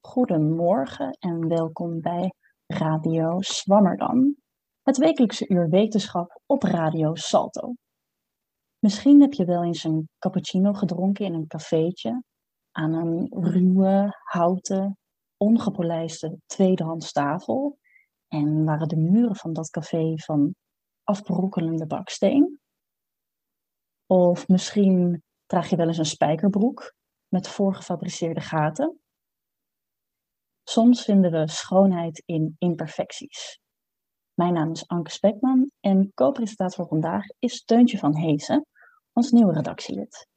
Goedemorgen en welkom bij Radio Zwammerdam, het wekelijkse uur wetenschap op Radio Salto. Misschien heb je wel eens een cappuccino gedronken in een cafeetje aan een ruwe, houten, ongepolijste tweedehands tafel en waren de muren van dat café van afbrokkelende baksteen. Of misschien draag je wel eens een spijkerbroek met voorgefabriceerde gaten. Soms vinden we schoonheid in imperfecties. Mijn naam is Anke Spekman en co-presentator vandaag is Teuntje van Heesen, ons nieuwe redactielid.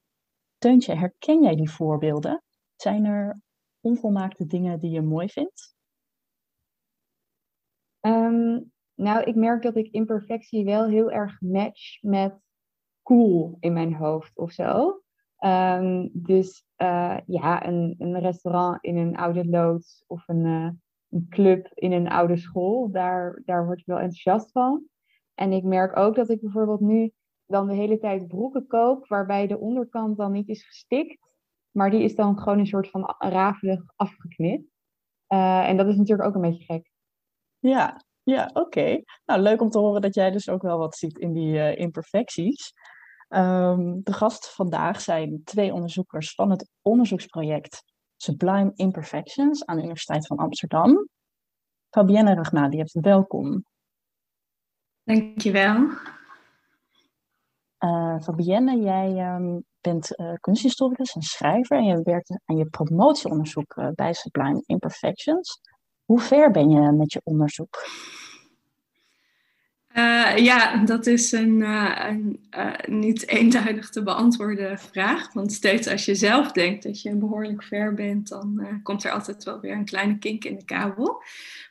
Teuntje, herken jij die voorbeelden? Zijn er onvolmaakte dingen die je mooi vindt? Ehm, nou, ik merk dat ik imperfectie wel heel erg match met cool in mijn hoofd of zo. Ehm, dus uh, ja, een, een, restaurant in een oude loods of een, uh, een, club in een oude school, daar, daar word ik wel enthousiast van. En ik merk ook dat ik bijvoorbeeld nu dan de hele tijd broeken koop, waarbij de onderkant dan niet is gestikt, maar die is dan gewoon een soort van rafelig afgeknipt. Uh, en dat is natuurlijk ook een beetje gek. Ja, ja oké. Nou, leuk om te horen dat jij dus ook wel wat ziet in die imperfecties. Um, de gast vandaag zijn twee onderzoekers van het onderzoeksproject Sublime Imperfections aan de Universiteit van Amsterdam. Fabienne Ragna, die hebt welkom. Dankjewel. Uh, Fabienne, jij um, bent uh, kunsthistoricus en schrijver en je werkt aan je promotieonderzoek uh, bij Sublime Imperfections. Hoe ver ben je met je onderzoek? Uh, ja, dat is een, uh, een uh, niet eenduidig te beantwoorden vraag. Want steeds als je zelf denkt dat je behoorlijk ver bent, dan komt er altijd wel weer een kleine kink in de kabel.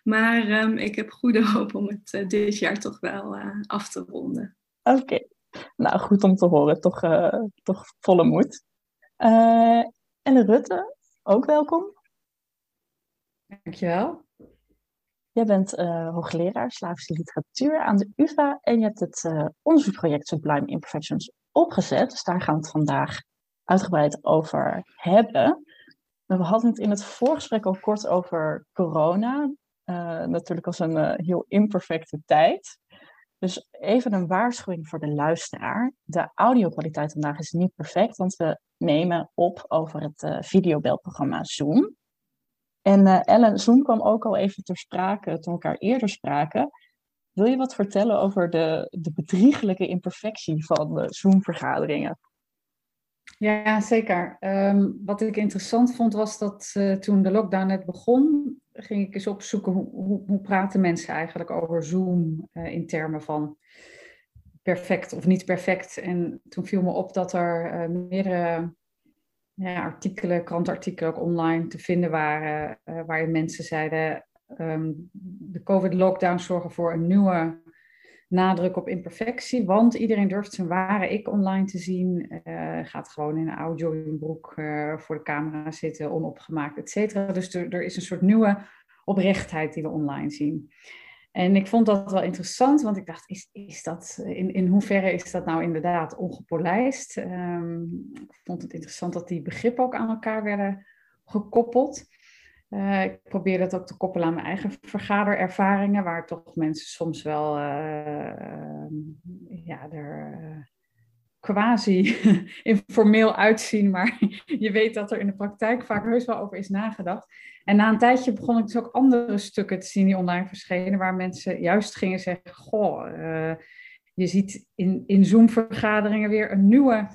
Maar um, ik heb goede hoop om het dit jaar toch wel af te ronden. Oké, okay. nou goed om te horen. Toch, toch volle moed. en Rutte, ook welkom. Dankjewel. Jij bent uh, hoogleraar Slavische literatuur aan de UvA en je hebt het uh, onderzoeksproject Sublime Imperfections opgezet. Dus daar gaan we het vandaag uitgebreid over hebben. We hadden het in het voorgesprek al kort over corona. Uh, natuurlijk als een heel imperfecte tijd. Dus even een waarschuwing voor de luisteraar. De audiokwaliteit vandaag is niet perfect, want we nemen op over het videobelprogramma Zoom. En uh, Ellen, Zoom kwam ook al even ter sprake toen we elkaar eerder spraken. Wil je wat vertellen over de, de bedriegelijke imperfectie van de Zoom-vergaderingen? Ja, zeker. Um, wat ik interessant vond was dat uh, toen de lockdown net begon, ging ik eens opzoeken hoe, hoe, hoe praten mensen eigenlijk over Zoom uh, in termen van perfect of niet perfect. En toen viel me op dat er meerdere ja, artikelen, krantartikelen ook online te vinden waren, uh, waarin mensen zeiden, um, de COVID-lockdown zorgen voor een nieuwe nadruk op imperfectie, want iedereen durft zijn ware ik online te zien, uh, gaat gewoon in een oude joggingbroek uh, voor de camera zitten, onopgemaakt, et cetera. Dus er is een soort nieuwe oprechtheid die we online zien. En ik vond dat wel interessant, want ik dacht, is, is dat, in, in hoeverre is dat nou inderdaad ongepolijst? Um, ik vond het interessant dat die begrippen ook aan elkaar werden gekoppeld. Uh, ik probeer dat ook te koppelen aan mijn eigen vergaderervaringen, waar toch mensen soms wel uh, uh, ja, er quasi informeel uitzien, maar je weet dat er in de praktijk vaak heus wel over is nagedacht. En na een tijdje begon ik dus ook andere stukken te zien die online verschenen, waar mensen juist gingen zeggen, goh, uh, je ziet in, in Zoom-vergaderingen weer een nieuwe,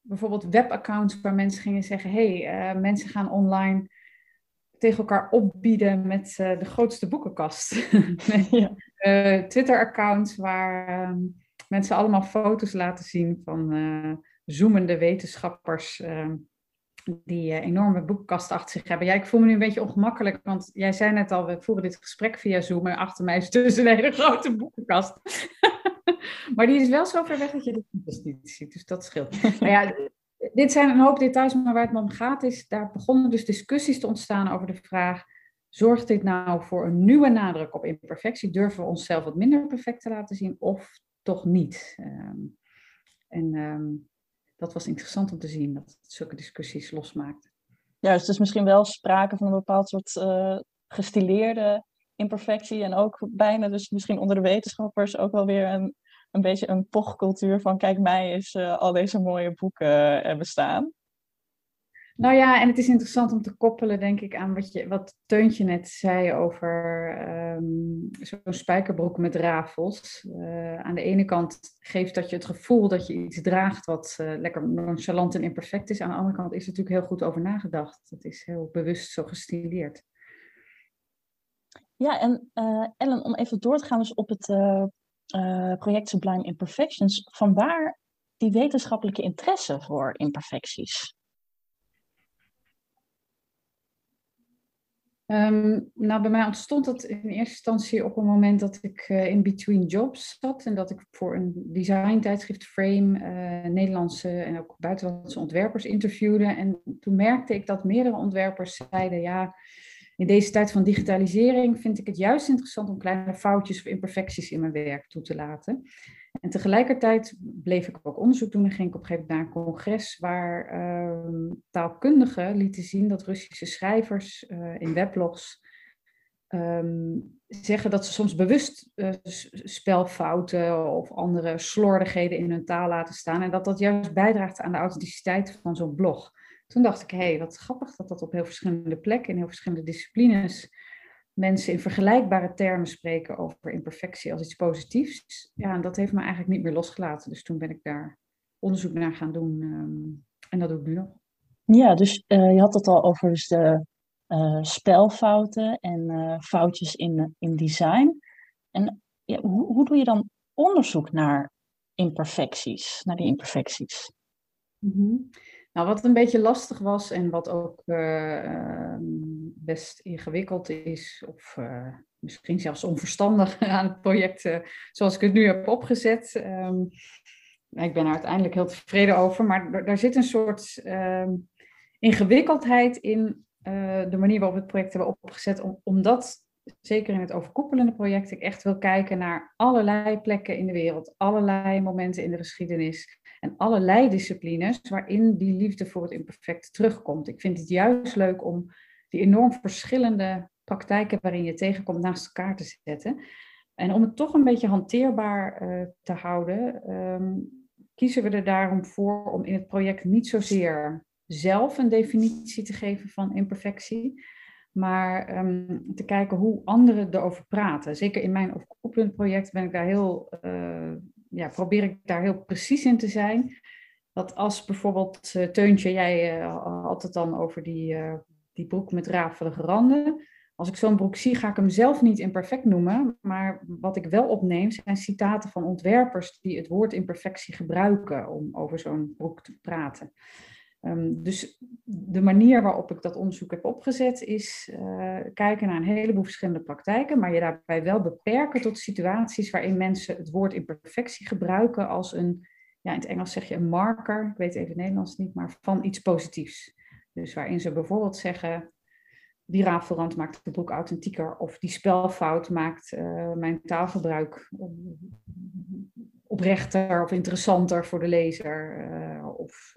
bijvoorbeeld webaccounts waar mensen gingen zeggen, hey, uh, mensen gaan online tegen elkaar opbieden met uh, de grootste boekenkast. Twitter-accounts waar... Um, mensen allemaal foto's laten zien van uh, zoemende wetenschappers uh, die uh, enorme boekenkasten achter zich hebben. Ja, ik voel me nu een beetje ongemakkelijk, want jij zei net al, we voeren dit gesprek via Zoom en achter mij is dus een hele grote boekenkast. maar die is wel zo ver weg dat je de foto's niet ziet, dus dat scheelt. maar ja, dit zijn een hoop details, maar waar het om gaat is, daar begonnen dus discussies te ontstaan over de vraag, zorgt dit nou voor een nieuwe nadruk op imperfectie? Durven we onszelf wat minder perfect te laten zien? Of toch niet. Um, en um, dat was interessant om te zien, dat het zulke discussies losmaakt. Juist, dus misschien wel sprake van een bepaald soort uh, gestileerde imperfectie. En ook bijna dus misschien onder de wetenschappers ook wel weer een, een beetje een pochcultuur van kijk mij is uh, al deze mooie boeken uh, bestaan. Nou ja, en het is interessant om te koppelen, denk ik, aan wat, je, wat Teuntje net zei over um, zo'n spijkerbroek met rafels. Uh, aan de ene kant geeft dat je het gevoel dat je iets draagt wat uh, lekker nonchalant en imperfect is. Aan de andere kant is er natuurlijk heel goed over nagedacht. Het is heel bewust zo gestileerd. Ja, en uh, Ellen, om even door te gaan dus op het project Sublime Imperfections. Van waar die wetenschappelijke interesse voor imperfecties? Um, nou, bij mij ontstond dat in eerste instantie op een moment dat ik uh, in between jobs zat en dat ik voor een design tijdschrift Frame uh, Nederlandse en ook buitenlandse ontwerpers interviewde. En toen merkte ik dat meerdere ontwerpers zeiden, ja, in deze tijd van digitalisering vind ik het juist interessant om kleine foutjes of imperfecties in mijn werk toe te laten. En tegelijkertijd bleef ik ook onderzoek doen en ging ik op een gegeven moment naar een congres waar uh, taalkundigen lieten zien dat Russische schrijvers uh, in weblogs um, zeggen dat ze soms bewust uh, spelfouten of andere slordigheden in hun taal laten staan en dat dat juist bijdraagt aan de authenticiteit van zo'n blog. Toen dacht ik, hé, hey, wat grappig dat dat op heel verschillende plekken, in heel verschillende disciplines mensen in vergelijkbare termen spreken over imperfectie als iets positiefs. Ja, en dat heeft me eigenlijk niet meer losgelaten. Dus toen ben ik daar onderzoek naar gaan doen. Um, en dat doe ik nu nog. Ja, dus uh, je had het al over dus de uh, spelfouten en uh, foutjes in, in design. En ja, hoe, hoe doe je dan onderzoek naar imperfecties, naar die imperfecties? Mm -hmm. Nou, wat een beetje lastig was en wat ook uh, best ingewikkeld is, of uh, misschien zelfs onverstandig aan het project uh, zoals ik het nu heb opgezet. Um, ik ben er uiteindelijk heel tevreden over, maar daar zit een soort um, ingewikkeldheid in de manier waarop we het project hebben opgezet, om, omdat zeker in het overkoepelende project ik echt wil kijken naar allerlei plekken in de wereld, allerlei momenten in de geschiedenis en allerlei disciplines waarin die liefde voor het imperfect terugkomt. Ik vind het juist leuk om die enorm verschillende praktijken waarin je tegenkomt naast elkaar te zetten. En om het toch een beetje hanteerbaar uh, te houden, um, kiezen we er daarom voor om in het project niet zozeer zelf een definitie te geven van imperfectie, maar um, te kijken hoe anderen erover praten. Zeker in mijn overkoepelend project ben ik daar heel uh, ja, probeer ik daar heel precies in te zijn. Dat als bijvoorbeeld, uh, Teuntje, jij uh, had het dan over die, uh, die broek met rafelige randen. Als ik zo'n broek zie, ga ik hem zelf niet imperfect noemen. Maar wat ik wel opneem, zijn citaten van ontwerpers die het woord imperfectie gebruiken om over zo'n broek te praten. Um, dus de manier waarop ik dat onderzoek heb opgezet is uh, kijken naar een heleboel verschillende praktijken, maar je daarbij wel beperken tot situaties waarin mensen het woord imperfectie gebruiken als een, ja, in het Engels zeg je een marker, ik weet even Nederlands niet, maar van iets positiefs. Dus waarin ze bijvoorbeeld zeggen, die rafelrand maakt de broek authentieker of die spelfout maakt uh, mijn taalgebruik oprechter of interessanter voor de lezer. Of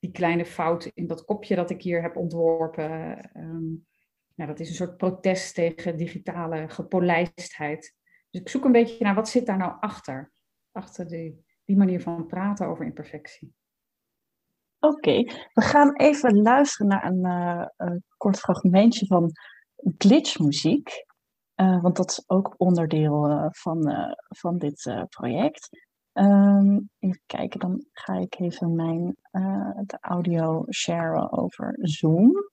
die kleine fout in dat kopje dat ik hier heb ontworpen. Ja, dat is een soort protest tegen digitale gepolijstheid. Dus ik zoek een beetje naar wat zit daar nou achter? Achter die, die manier van praten over imperfectie. Oké, we gaan even luisteren naar een, een kort fragmentje van glitchmuziek. Uh, want dat is ook onderdeel uh, van, van dit project. Um, even kijken, dan ga ik even mijn uh, de audio sharen over Zoom.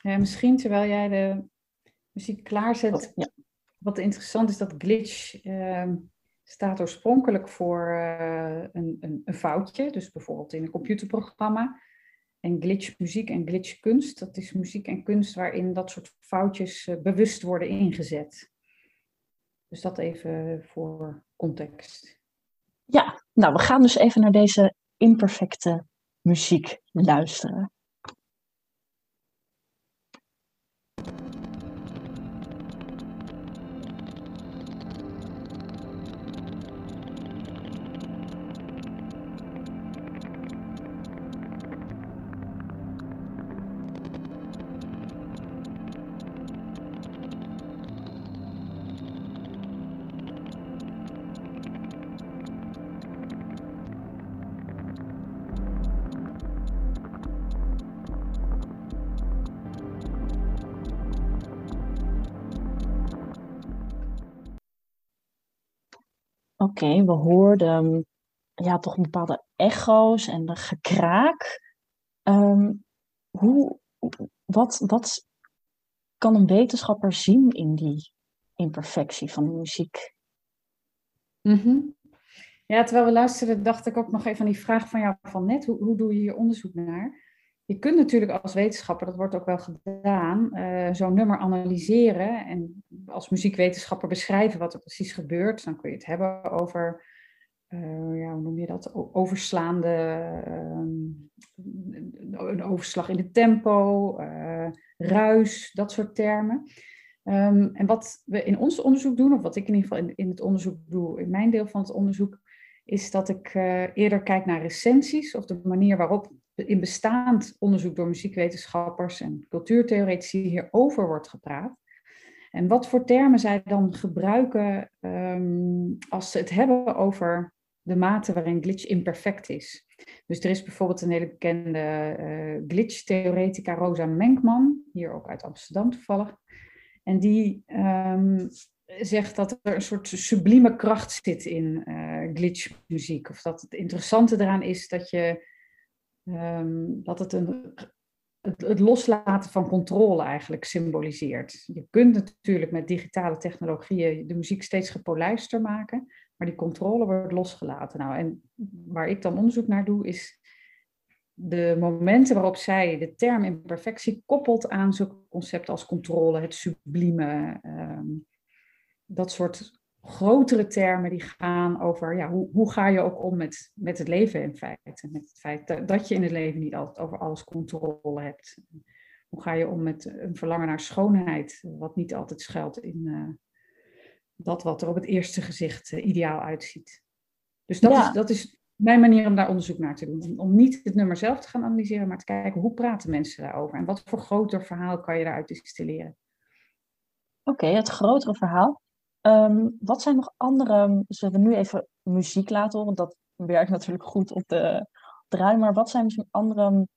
Ja, misschien terwijl jij de muziek klaarzet. Oh, ja. Wat interessant is dat glitch uh, staat oorspronkelijk voor uh, een, een, een, foutje. Dus bijvoorbeeld in een computerprogramma. En glitchmuziek en glitchkunst, dat is muziek en kunst waarin dat soort foutjes uh, bewust worden ingezet. Dus dat even voor context. Ja, nou we gaan dus even naar deze imperfecte muziek luisteren. Oké, we hoorden ja, toch bepaalde echo's en de gekraak. Ehm, hoe, wat, wat kan een wetenschapper zien in die imperfectie van de muziek? Mhm. Ja, terwijl we luisterden, dacht ik ook nog even aan die vraag van jou van net. Hoe, hoe doe je hier onderzoek naar? Je kunt natuurlijk als wetenschapper, dat wordt ook wel gedaan, uh, zo'n nummer analyseren en als muziekwetenschapper beschrijven wat er precies gebeurt. Dan kun je het hebben over, uh, ja, hoe noem je dat, overslaande, uh, een overslag in het tempo, ruis, dat soort termen. Um, en wat we in ons onderzoek doen, of wat ik in ieder geval in, in het onderzoek doe, in mijn deel van het onderzoek, is dat ik eerder kijk naar recensies of de manier waarop in bestaand onderzoek door muziekwetenschappers en cultuurtheoretici hierover wordt gepraat. En wat voor termen zij dan gebruiken um, als ze het hebben over de mate waarin glitch imperfect is. Dus er is bijvoorbeeld een hele bekende uh, glitch-theoretica, Rosa Menkman, hier ook uit Amsterdam toevallig. En die um, zegt dat er een soort sublieme kracht zit in uh, glitchmuziek. Of dat het interessante eraan is dat je um, dat het, een, het, het, loslaten van controle eigenlijk symboliseert. Je kunt natuurlijk met digitale technologieën de muziek steeds gepolijster maken, maar die controle wordt losgelaten. Nou, en waar ik dan onderzoek naar doe, is de momenten waarop zij de term imperfectie koppelt aan zo'n concept als controle, het sublieme, um, dat soort grotere termen die gaan over ja, hoe, hoe ga je ook om met, met het leven in feite. Met het feit dat, dat je in het leven niet altijd over alles controle hebt. Hoe ga je om met een verlangen naar schoonheid, wat niet altijd schuilt in uh, dat wat er op het eerste gezicht uh, ideaal uitziet. Dus dat, is, dat is mijn manier om daar onderzoek naar te doen. Om, om, niet het nummer zelf te gaan analyseren, maar te kijken hoe praten mensen daarover en wat voor groter verhaal kan je daaruit distilleren. Oké, okay, het grotere verhaal. Um, wat zijn nog andere, zullen we nu even muziek laten horen, want dat werkt natuurlijk goed op de, draai, maar wat zijn misschien andere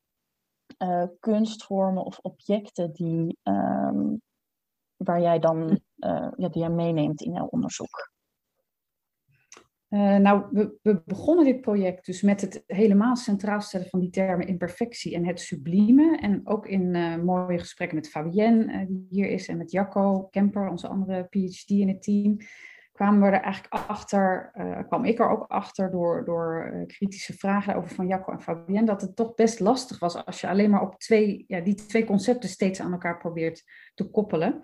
uh, kunstvormen of objecten die, waar jij dan uh, ja, die jij meeneemt in jouw onderzoek? Uh, nou, we, begonnen dit project dus met het helemaal centraal stellen van die termen imperfectie en het sublieme. En ook in uh, mooie gesprekken met Fabienne, uh, die hier is, en met Jacco Kemper, onze andere PhD in het team, kwamen we er eigenlijk achter, kwam ik er ook achter door, door kritische vragen over van Jacco en Fabienne, dat het toch best lastig was als je alleen maar op twee, ja, die twee concepten steeds aan elkaar probeert te koppelen.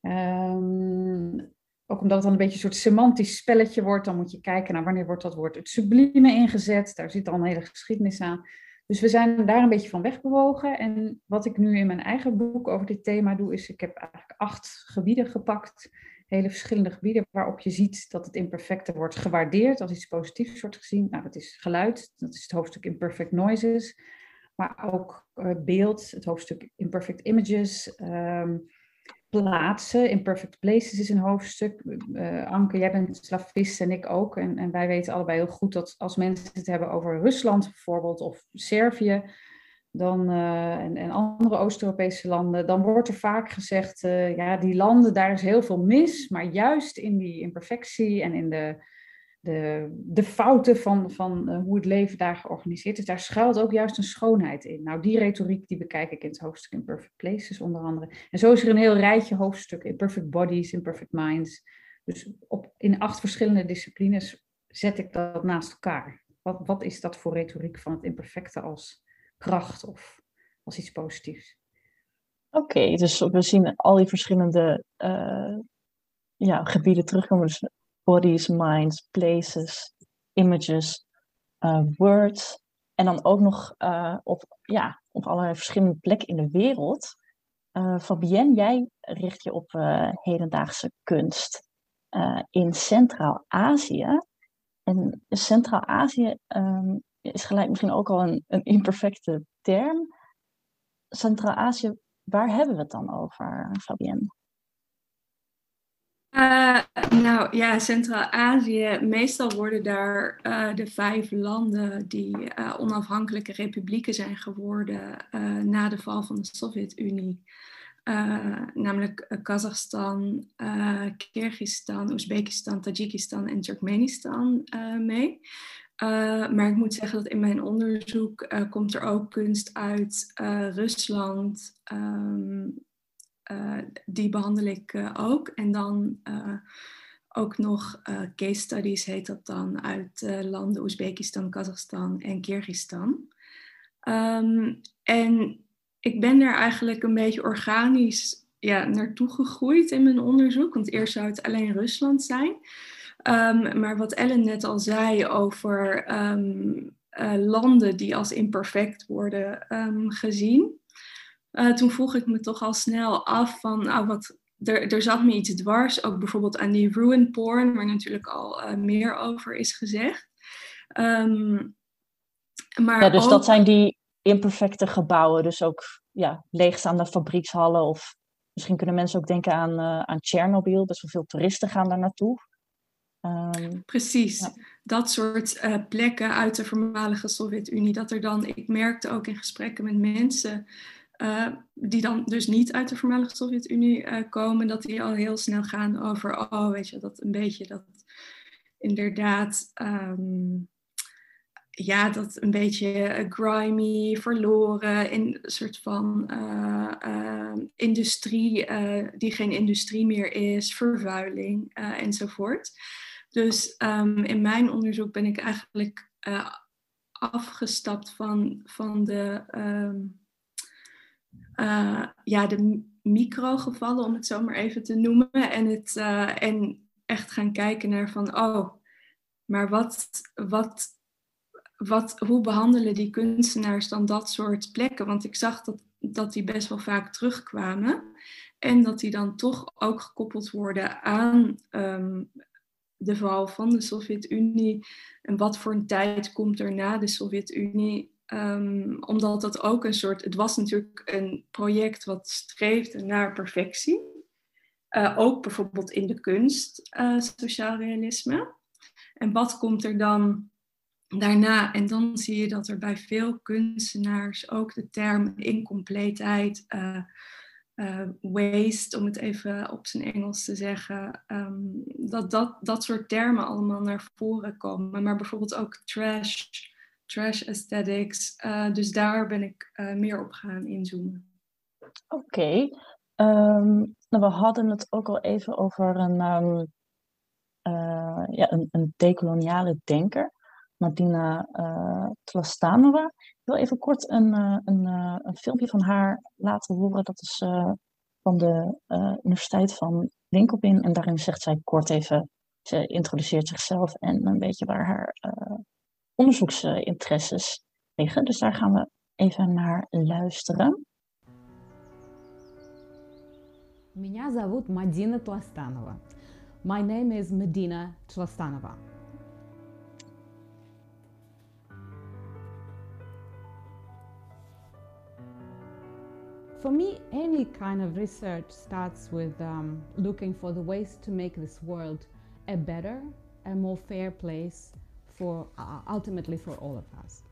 Um, ook omdat het dan een beetje een soort semantisch spelletje wordt, dan moet je kijken naar wanneer wordt dat woord het sublieme ingezet. Daar zit al een hele geschiedenis aan. Dus we zijn daar een beetje van wegbewogen. En wat ik nu in mijn eigen boek over dit thema doe, is ik heb eigenlijk acht gebieden gepakt. Hele verschillende gebieden waarop je ziet dat het imperfecte wordt gewaardeerd als iets positiefs wordt gezien. Nou, dat is geluid, dat is het hoofdstuk Imperfect Noises. Maar ook uh, beeld, het hoofdstuk Imperfect Images. Um, plaatsen. In Perfect Places is een hoofdstuk. Uh, Anke, jij bent slavist en ik ook. En, en wij weten allebei heel goed dat als mensen het hebben over Rusland bijvoorbeeld of Servië dan, uh, en, en, andere Oost-Europese landen, dan wordt er vaak gezegd, uh, ja, die landen, daar is heel veel mis, maar juist in die imperfectie en in de de, de fouten van, van uh, hoe het leven daar georganiseerd is, daar schuilt ook juist een schoonheid in. Nou, die retoriek die bekijk ik in het hoofdstuk in Perfect Places onder andere. En zo is er een heel rijtje hoofdstukken in Perfect Bodies, in Perfect Minds. Dus op, in acht verschillende disciplines zet ik dat naast elkaar. Wat, wat is dat voor retoriek van het imperfecte als kracht of als iets positiefs? Oké, dus we zien al die verschillende uh, ja, gebieden terugkomen. Dus bodies, minds, places, images, uh, words. En dan ook nog uh, op, ja, op allerlei verschillende plekken in de wereld. Uh, Fabienne, jij richt je op hedendaagse kunst in Centraal-Azië. En Centraal-Azië um, is gelijk misschien ook al een, een imperfecte term. Centraal-Azië, waar hebben we het dan over, Fabienne? Uh, nou ja, Centraal-Azië, meestal worden daar uh, de vijf landen die uh, onafhankelijke republieken zijn geworden na de val van de Sovjet-Unie namelijk Kazachstan, Kyrgyzstan, Oezbekistan, Tajikistan en Turkmenistan mee. maar ik moet zeggen dat in mijn onderzoek komt er ook kunst uit Rusland. Um, die behandel ik ook. En dan ook nog case studies, heet dat dan, uit landen Oezbekistan, Kazachstan en Kyrgyzstan. Um, en ik ben daar eigenlijk een beetje organisch ja, naartoe gegroeid in mijn onderzoek, want eerst zou het alleen Rusland zijn. Um, maar wat Ellen net al zei over uh, landen die als imperfect worden gezien, toen vroeg ik me toch al snel af van, nou, wat, er, er zat me iets dwars, ook bijvoorbeeld aan die ruin porn, waar natuurlijk al uh, meer over is gezegd. Um, maar ja, dus dat zijn die imperfecte gebouwen, dus ook ja, leegstaande fabriekshallen of misschien kunnen mensen ook denken aan, uh, aan Tsjernobyl, best wel veel toeristen gaan daar naartoe. Um, Precies, ja. dat soort uh, plekken uit de voormalige Sovjet-Unie. Dat er dan, ik merkte ook in gesprekken met mensen uh, die dan dus niet uit de voormalige Sovjet-Unie uh, komen, dat die al heel snel gaan over, oh, weet je, dat een beetje dat inderdaad, um, ja, dat een beetje grimy, verloren, in een soort van industrie die geen industrie meer is, vervuiling enzovoort. Dus um, in mijn onderzoek ben ik eigenlijk afgestapt van, van de. Um, uh, ja, de microgevallen, om het zo maar even te noemen. En, het, uh, en echt gaan kijken naar van, oh, maar wat, wat, wat, hoe behandelen die kunstenaars dan dat soort plekken? Want ik zag dat, dat die best wel vaak terugkwamen. En dat die dan toch ook gekoppeld worden aan um, de val van de Sovjet-Unie. En wat voor een tijd komt er na de Sovjet-Unie? Um, omdat dat ook een soort, het was natuurlijk een project wat streefde naar perfectie. Uh, ook bijvoorbeeld in de kunst, uh, sociaal realisme. En wat komt er dan daarna? En dan zie je dat er bij veel kunstenaars ook de term incompleetheid, uh, waste, om het even op zijn Engels te zeggen, um, dat, dat dat soort termen allemaal naar voren komen. Maar bijvoorbeeld ook trash trash aesthetics. Uh, dus daar ben ik uh, meer op gaan inzoomen. Oké. Ehm, nou, we hadden het ook al even over een, um, uh, ja, een, een decoloniale denker, Madina Tlastanova. Ik wil even kort een, een, een filmpje van haar laten horen. Dat is van de Universiteit van Linköping. En daarin zegt zij kort even, ze introduceert zichzelf en een beetje waar haar onderzoeksinteresses liggen. Dus daar gaan we even naar luisteren. Меня зовут Мадина Тластанова. My name is Medina Tlastanova. For me, any kind of research starts with um, looking for the ways to make this world a better, a more fair place for uh, ultimately for all of us.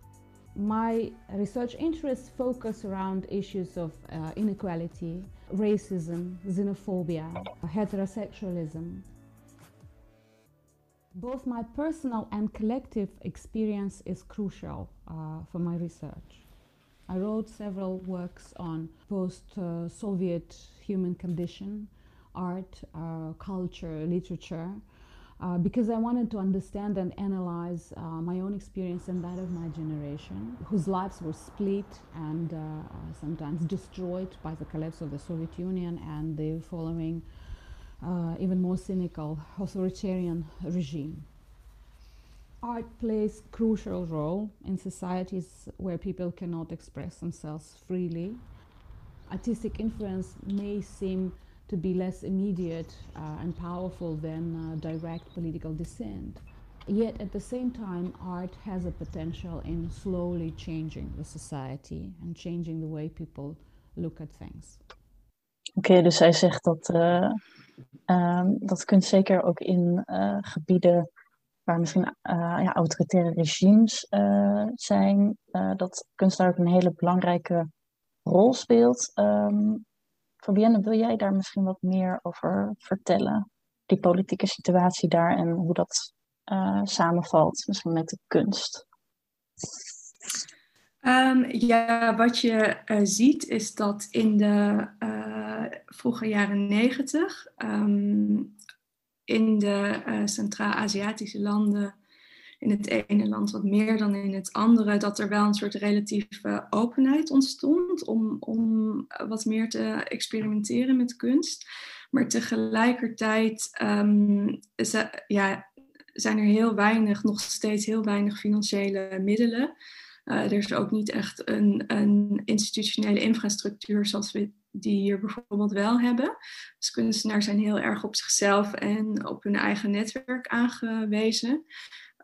My research interests focus around issues of uh, inequality, racism, xenophobia, heterosexualism. Both my personal and collective experience is crucial uh, for my research. I wrote several works on post-Soviet uh, human condition, art, uh, culture, literature, uh, because I wanted to understand and analyze uh, my own experience and that of my generation, whose lives were split and uh, sometimes destroyed by the collapse of the Soviet Union and the following uh, even more cynical authoritarian regime. Art plays crucial role in societies where people cannot express themselves freely. Artistic influence may seem to be less immediate uh, and powerful than uh, direct political dissent. Yet at the same time, art has a potential in slowly changing the society and changing the way people look at things. Oké, dus zij zegt dat, uh, um, dat kunst zeker ook in uh, gebieden waar misschien uh, ja, autoritaire regimes zijn, dat kunst daar ook een hele belangrijke rol speelt. Um, Fabienne, wil jij daar misschien wat meer over vertellen? Die politieke situatie daar en hoe dat uh, samenvalt, misschien met de kunst. Um, ja, wat je uh, ziet is dat in de uh, vroege jaren negentig um, in de Centraal-Aziatische landen, in het ene land wat meer dan in het andere, dat er wel een soort relatieve openheid ontstond om, om wat meer te experimenteren met kunst. Maar tegelijkertijd um, ja, zijn er heel weinig, nog steeds heel weinig financiële middelen. Uh, er is ook niet echt een, een, institutionele infrastructuur zoals we die hier bijvoorbeeld wel hebben. Dus kunstenaars zijn heel erg op zichzelf en op hun eigen netwerk aangewezen.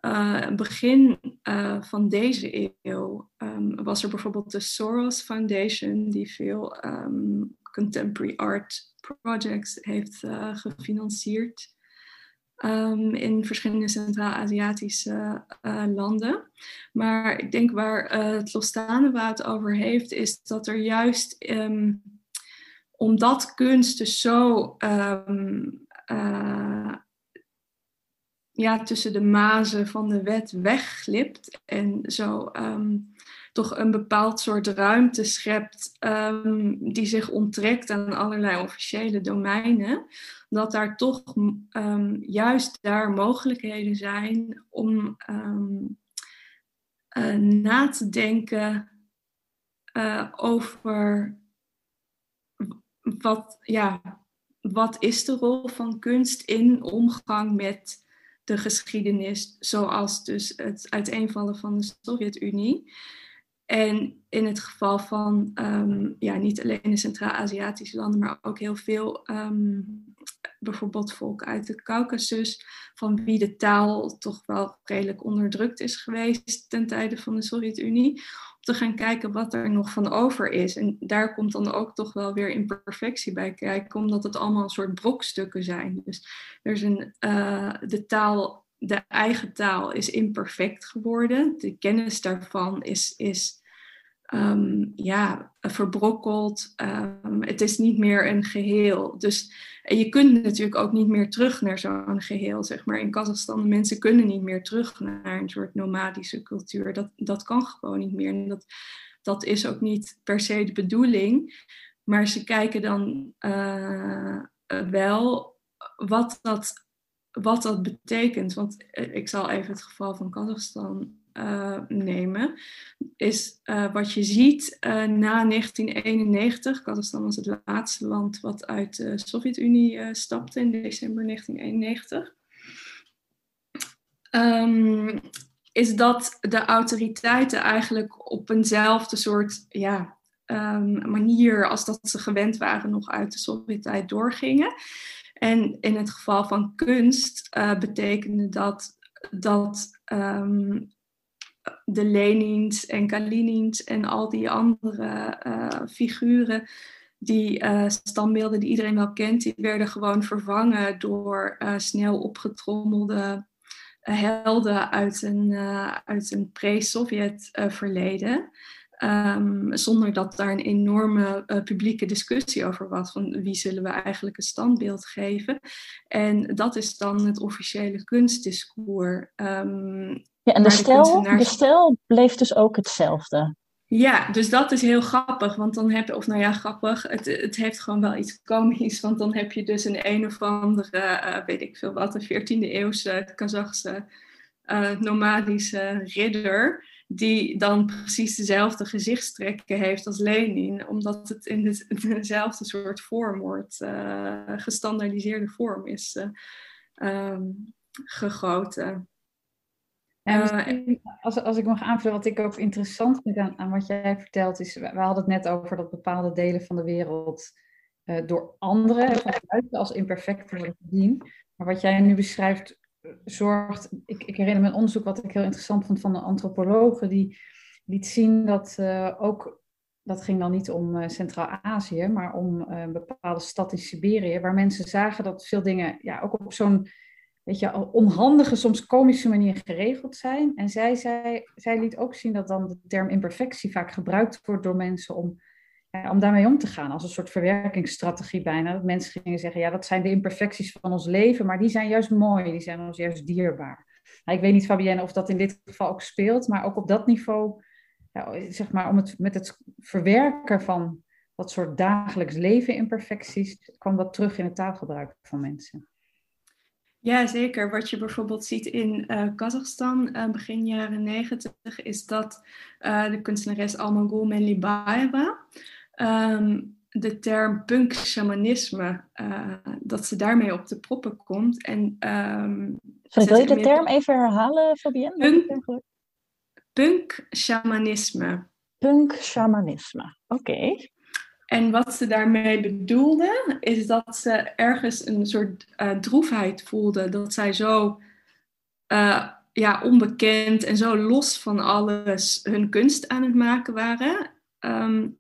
Uh, begin uh, van deze eeuw um, was er bijvoorbeeld de Soros Foundation, die veel um, contemporary art projects heeft uh, gefinancierd. Um, in verschillende Centraal-Aziatische landen. Maar ik denk waar het Lostane het over heeft, is dat er juist omdat kunst dus zo ja, tussen de mazen van de wet wegglipt en zo toch een bepaald soort ruimte schept die zich onttrekt aan allerlei officiële domeinen dat daar toch um, juist daar mogelijkheden zijn om uh, na te denken uh, over wat, ja, wat is de rol van kunst in omgang met de geschiedenis, zoals dus het uiteenvallen van de Sovjet-Unie. En in het geval van um, ja, niet alleen de Centraal-Aziatische landen, maar ook heel veel um, bijvoorbeeld volk uit de Caucasus, van wie de taal toch wel redelijk onderdrukt is geweest ten tijde van de Sovjet-Unie, te gaan kijken wat er nog van over is. En daar komt dan ook toch wel weer imperfectie bij kijken, omdat het allemaal een soort brokstukken zijn. Dus er is een, uh, de taal, de eigen taal is imperfect geworden. De kennis daarvan is, is um, ja, verbrokkeld. Um, het is niet meer een geheel. Dus en je kunt natuurlijk ook niet meer terug naar zo'n geheel, zeg maar. In Kazachstan, de mensen kunnen niet meer terug naar een soort nomadische cultuur. Dat, dat kan gewoon niet meer. En dat, dat is ook niet per se de bedoeling. Maar ze kijken dan uh, wel wat dat, wat dat betekent. Want eh, ik zal even het geval van Kazachstan uh, nemen, is uh, wat je ziet uh, na 1991. Kazachstan was het laatste land wat uit de Sovjet-Unie stapte in december 1991. Um, is dat de autoriteiten eigenlijk op eenzelfde soort ja, um, manier als dat ze gewend waren nog uit de Sovjet-tijd doorgingen. En in het geval van kunst betekende dat dat um, de Lenins en Kalinins en al die andere uh, figuren, die uh, standbeelden die iedereen wel kent, die werden gewoon vervangen door uh, snel opgetrommelde helden uit een, uit een pre-Sovjet verleden. Um, zonder dat daar een enorme publieke discussie over was. Van wie zullen we eigenlijk een standbeeld geven? En dat is dan het officiële kunstdiscours. Um, ja, en de, stijl, de stijl bleef dus ook hetzelfde. Ja, dus dat is heel grappig, want dan heb je, of nou ja, grappig, het, het heeft gewoon wel iets komisch, want dan heb je dus een een of andere, uh, weet ik veel wat, een 14e eeuwse Kazachse uh, nomadische ridder, die dan precies dezelfde gezichtstrekken heeft als Lenin, omdat het in de, dezelfde soort vorm wordt, uh, gestandaardiseerde vorm is um, gegoten. En als, als ik mag aanvullen, wat ik ook interessant vind aan, aan wat jij vertelt, is, we hadden het net over dat bepaalde delen van de wereld uh, door anderen buiten als imperfect worden gezien. Maar wat jij nu beschrijft, zorgt. Ik, ik herinner me een onderzoek wat ik heel interessant vond van een antropologe, die liet zien dat uh, ook. Dat ging dan niet om uh, Centraal-Azië, maar om een bepaalde stad in Siberië, waar mensen zagen dat veel dingen ja, ook op zo'n weet je, onhandige, soms komische manier geregeld zijn. En zij, zij, zij liet ook zien dat dan de term imperfectie vaak gebruikt wordt door mensen om om daarmee om te gaan als een soort verwerkingsstrategie bijna. Dat mensen gingen zeggen, ja, dat zijn de imperfecties van ons leven, maar die zijn juist mooi, die zijn ons juist dierbaar. Nou, ik weet niet, Fabienne, of dat in dit geval ook speelt, maar ook op dat niveau, ja, zeg maar, om het, met het verwerken van dat soort dagelijks leven imperfecties, kwam dat terug in het taalgebruik van mensen. Ja, zeker. Wat je bijvoorbeeld ziet in uh, Kazachstan uh, begin jaren negentig, is dat uh, de kunstenares Almagul Menlibaeva um, de term punk-shamanisme, dat ze daarmee op de proppen komt. En, um, Sorry, wil je de term even herhalen, Fabienne? Punk-shamanisme. Punk-shamanisme, oké. En wat ze daarmee bedoelde, is dat ze ergens een soort uh, droefheid voelde. Dat zij zo uh, ja, onbekend en zo los van alles hun kunst aan het maken waren. Um,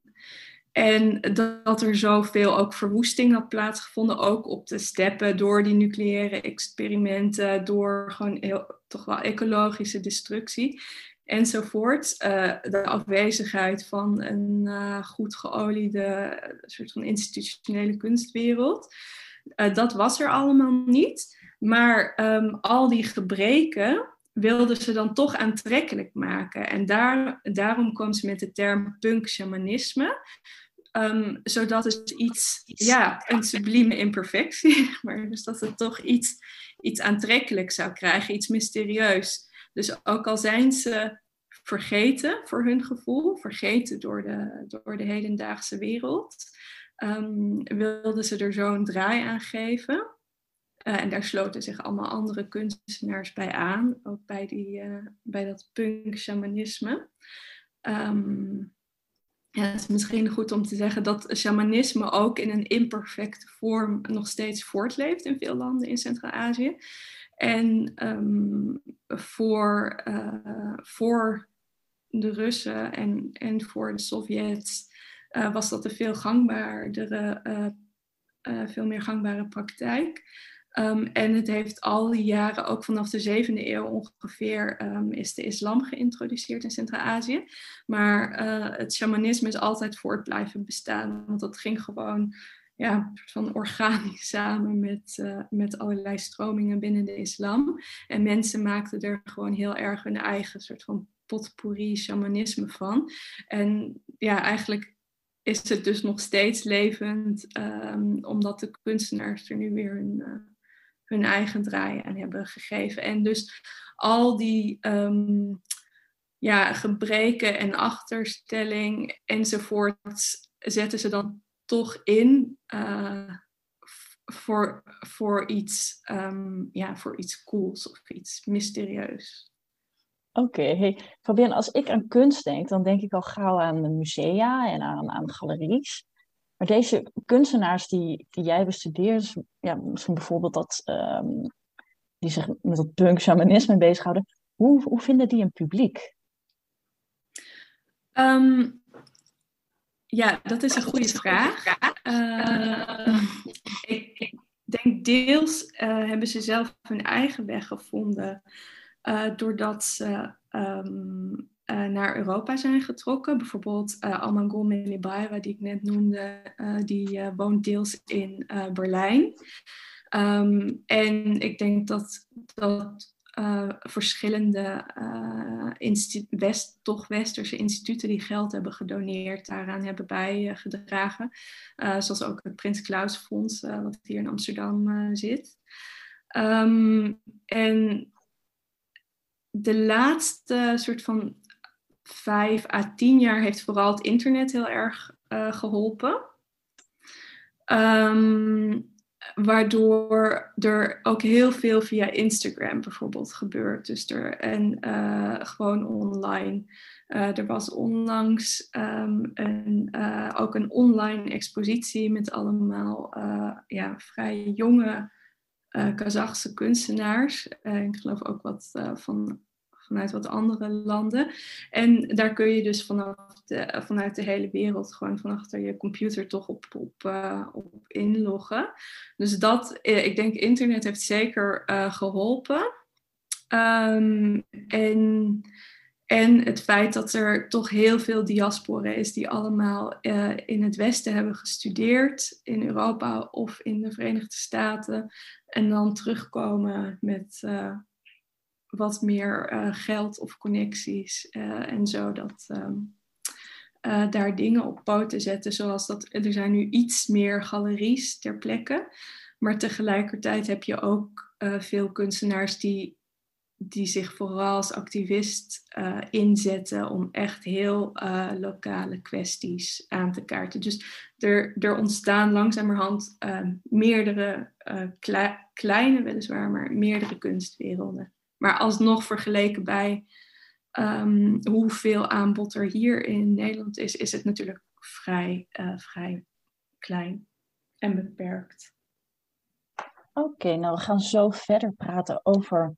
en dat er zoveel ook verwoesting had plaatsgevonden, ook op de steppen, door die nucleaire experimenten, door gewoon heel, toch wel ecologische destructie enzovoort. Uh, de afwezigheid van een uh, goed geoliede soort van institutionele kunstwereld. Uh, dat was er allemaal niet. Maar um, al die gebreken wilden ze dan toch aantrekkelijk maken. En daar, daarom kwam ze met de term punk-shamanisme. Um, zodat het iets, ja, een sublieme imperfectie, maar dus dat het toch iets, iets aantrekkelijks zou krijgen, iets mysterieus. Dus ook al zijn ze vergeten voor hun gevoel, vergeten door de, door de hedendaagse wereld, um, wilden ze er zo'n draai aan geven. Uh, en daar sloten zich allemaal andere kunstenaars bij aan, ook bij, die, uh, bij dat punk-shamanisme. Um, ja, het is misschien goed om te zeggen dat shamanisme ook in een imperfecte vorm nog steeds voortleeft in veel landen in Centraal-Azië. En um, voor, uh, voor de Russen en, en voor de Sovjets uh, was dat een veel gangbaardere, uh, veel meer gangbare praktijk. Um, en het heeft al die jaren, ook vanaf de zevende eeuw ongeveer, um, is de islam geïntroduceerd in Centraal-Azië. Maar het shamanisme is altijd voort blijven bestaan, want dat ging gewoon ja, soort van organisch samen met, uh, met allerlei stromingen binnen de islam. En mensen maakten er gewoon heel erg hun eigen soort van potpourri shamanisme van. En ja, eigenlijk is het dus nog steeds levend, um, omdat de kunstenaars er nu weer hun, uh, hun eigen draai aan hebben gegeven. En dus al die um, ja, gebreken en achterstelling enzovoort zetten ze dan toch in uh, voor, voor, iets, um, ja, voor iets cools of iets mysterieus. Oké, okay. hey, Fabienne, als ik aan kunst denk, dan denk ik al gauw aan musea en aan, aan galeries. Maar deze kunstenaars die, die jij bestudeert, ja, misschien bijvoorbeeld dat, um, die zich met dat punk shamanisme bezighouden, hoe, hoe vinden die een publiek? Um, ja, dat is een goede vraag. Uh, ik, denk deels uh, hebben ze zelf hun eigen weg gevonden. Uh, doordat ze uh, naar Europa zijn getrokken. Bijvoorbeeld uh, Melibaeva, die ik net noemde, die woont deels in Berlijn. Um, en ik denk dat, dat verschillende West, toch westerse instituten die geld hebben gedoneerd, daaraan hebben bijgedragen. zoals ook het Prins Klaus Fonds, wat hier in Amsterdam zit. Um, en de laatste soort van vijf à tien jaar heeft vooral het internet heel erg uh, geholpen. Um, waardoor er ook heel veel via Instagram bijvoorbeeld gebeurt. Dus er, en uh, gewoon online. Uh, er was onlangs um, een, ook een online expositie met allemaal ja, vrij jonge Kazachse kunstenaars. Ik geloof ook wat van, vanuit wat andere landen. En daar kun je dus vanaf de, vanuit de hele wereld gewoon van achter je computer toch op, op, op inloggen. Dus dat, ik denk internet heeft zeker geholpen. Um, en en het feit dat er toch heel veel diaspora is die allemaal in het Westen hebben gestudeerd, in Europa of in de Verenigde Staten, en dan terugkomen met wat meer uh, geld of connecties en zo dat um, daar dingen op poten zetten, zoals dat er zijn nu iets meer galeries ter plekke, maar tegelijkertijd heb je ook veel kunstenaars die die zich vooral als activist inzetten om echt heel lokale kwesties aan te kaarten. Dus er, er ontstaan langzamerhand uh, meerdere kleine, weliswaar, maar meerdere kunstwerelden. Maar alsnog vergeleken bij um, hoeveel aanbod er hier in Nederland is, is het natuurlijk vrij, vrij klein en beperkt. Oké, nou we gaan zo verder praten over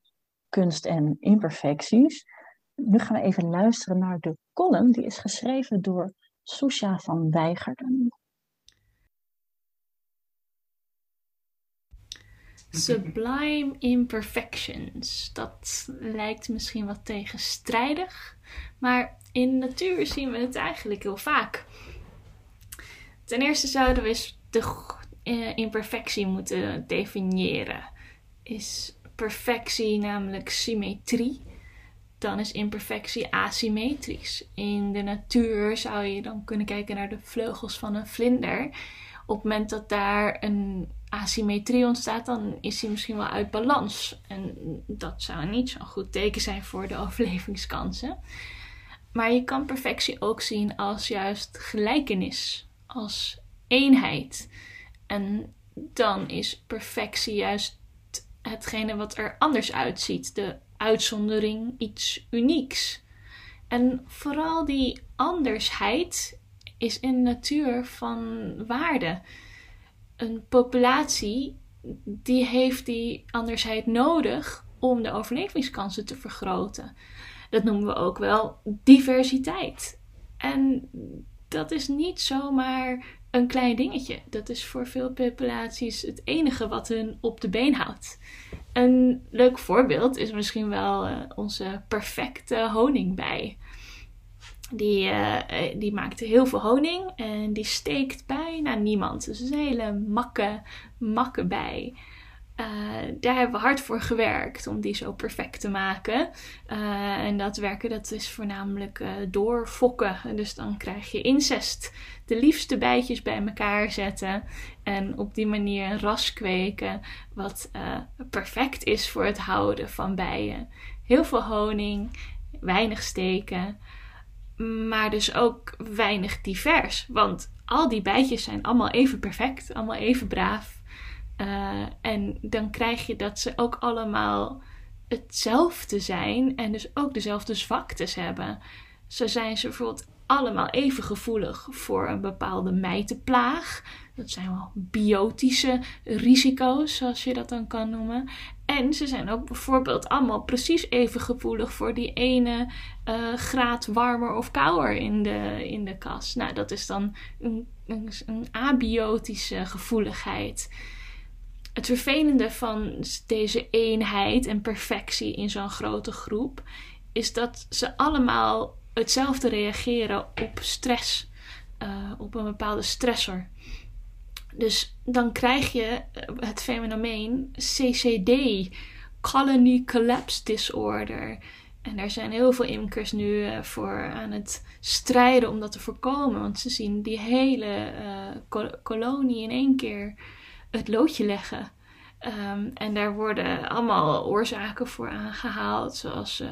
kunst en imperfecties. Nu gaan we even luisteren naar de column. Die is geschreven door Susha van Weigerden. Sublime imperfections. Dat lijkt misschien wat tegenstrijdig, maar in de natuur zien we het eigenlijk heel vaak. Ten eerste zouden we eens de eh, imperfectie moeten definiëren. Is perfectie namelijk symmetrie, dan is imperfectie asymmetrisch. In de natuur zou je dan kunnen kijken naar de vleugels van een vlinder. Op het moment dat daar een asymmetrie ontstaat, dan is hij misschien wel uit balans. En dat zou niet zo'n goed teken zijn voor de overlevingskansen. Maar je kan perfectie ook zien als juist gelijkenis, als eenheid. En dan is perfectie juist hetgene wat er anders uitziet, de uitzondering, iets unieks. En vooral die andersheid is in natuur van waarde. Een populatie die heeft die andersheid nodig om de overlevingskansen te vergroten. Dat noemen we ook wel diversiteit. En dat is niet zomaar een klein dingetje. Dat is voor veel populaties het enige wat hun op de been houdt. Een leuk voorbeeld is misschien wel uh, onze perfecte honingbij. Die, uh, die maakt heel veel honing en die steekt bijna niemand. Dus een hele makke, makke bij. Uh, daar hebben we hard voor gewerkt om die zo perfect te maken. En dat werken dat is voornamelijk uh, door fokken. Dus dan krijg je incest. De liefste bijtjes bij elkaar zetten. En op die manier een ras kweken. Wat perfect is voor het houden van bijen. Heel veel honing, weinig steken. Maar dus ook weinig divers. Want al die bijtjes zijn allemaal even perfect, allemaal even braaf. Uh, en dan krijg je dat ze ook allemaal hetzelfde zijn en dus ook dezelfde zwaktes hebben. Zo zijn ze bijvoorbeeld allemaal even gevoelig voor een bepaalde mijtenplaag. Dat zijn wel biotische risico's, zoals je dat dan kan noemen. En ze zijn ook bijvoorbeeld allemaal precies even gevoelig voor die ene uh, graad warmer of kouder in de, in de kas. Nou, dat is dan een, een, een abiotische gevoeligheid het vervelende van deze eenheid en perfectie in zo'n grote groep is dat ze allemaal hetzelfde reageren op stress, uh, op een bepaalde stressor. Dus dan krijg je eh, het fenomeen CCD, Colony Collapse Disorder. En daar zijn heel veel imkers nu uh, voor aan het strijden om dat te voorkomen. Want ze zien die hele uh, kolonie in één keer het loodje leggen. Um, en daar worden allemaal oorzaken voor aangehaald, zoals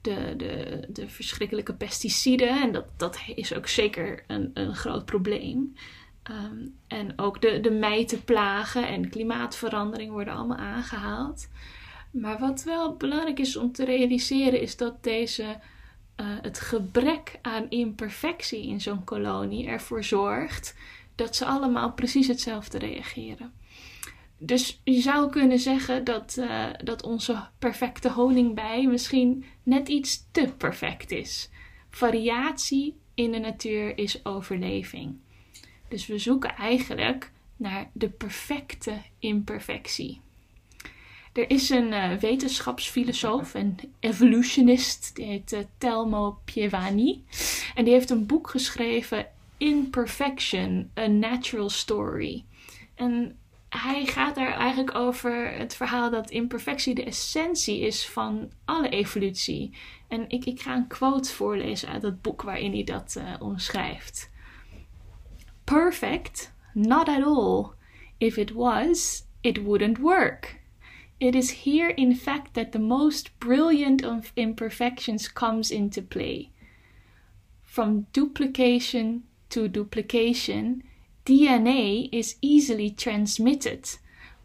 de, de, de verschrikkelijke pesticiden. En dat, dat is ook zeker een, een groot probleem. Um, en ook de, de mijtenplagen en klimaatverandering worden allemaal aangehaald. Maar wat wel belangrijk is om te realiseren, is dat deze, uh, het gebrek aan imperfectie in zo'n kolonie ervoor zorgt dat ze allemaal precies hetzelfde reageren. Dus je zou kunnen zeggen dat, uh, dat onze perfecte honingbij misschien net iets te perfect is. Variatie in de natuur is overleving. Dus we zoeken eigenlijk naar de perfecte imperfectie. Er is een uh, wetenschapsfilosoof en evolutionist, die heet uh, Telmo Pievani. En die heeft een boek geschreven, Imperfection, A Natural Story. En hij gaat daar eigenlijk over het verhaal dat imperfectie de essentie is van alle evolutie. En ik, ik ga een quote voorlezen uit het boek waarin hij dat uh, omschrijft. Perfect? Not at all. If it was, it wouldn't work. It is here, in fact, that the most brilliant of imperfections comes into play. From duplication to duplication, DNA is easily transmitted,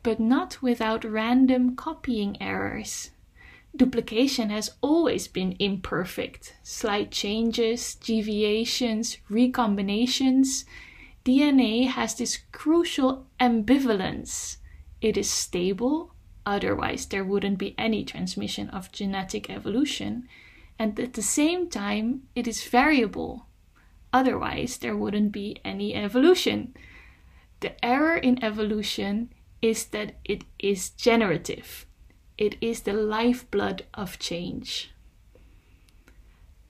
but not without random copying errors. Duplication has always been imperfect. Slight changes, deviations, recombinations. DNA has this crucial ambivalence. It is stable, otherwise, there wouldn't be any transmission of genetic evolution, and at the same time, it is variable Otherwise, there wouldn't be any evolution. The error in evolution is that it is generative. It is the lifeblood of change.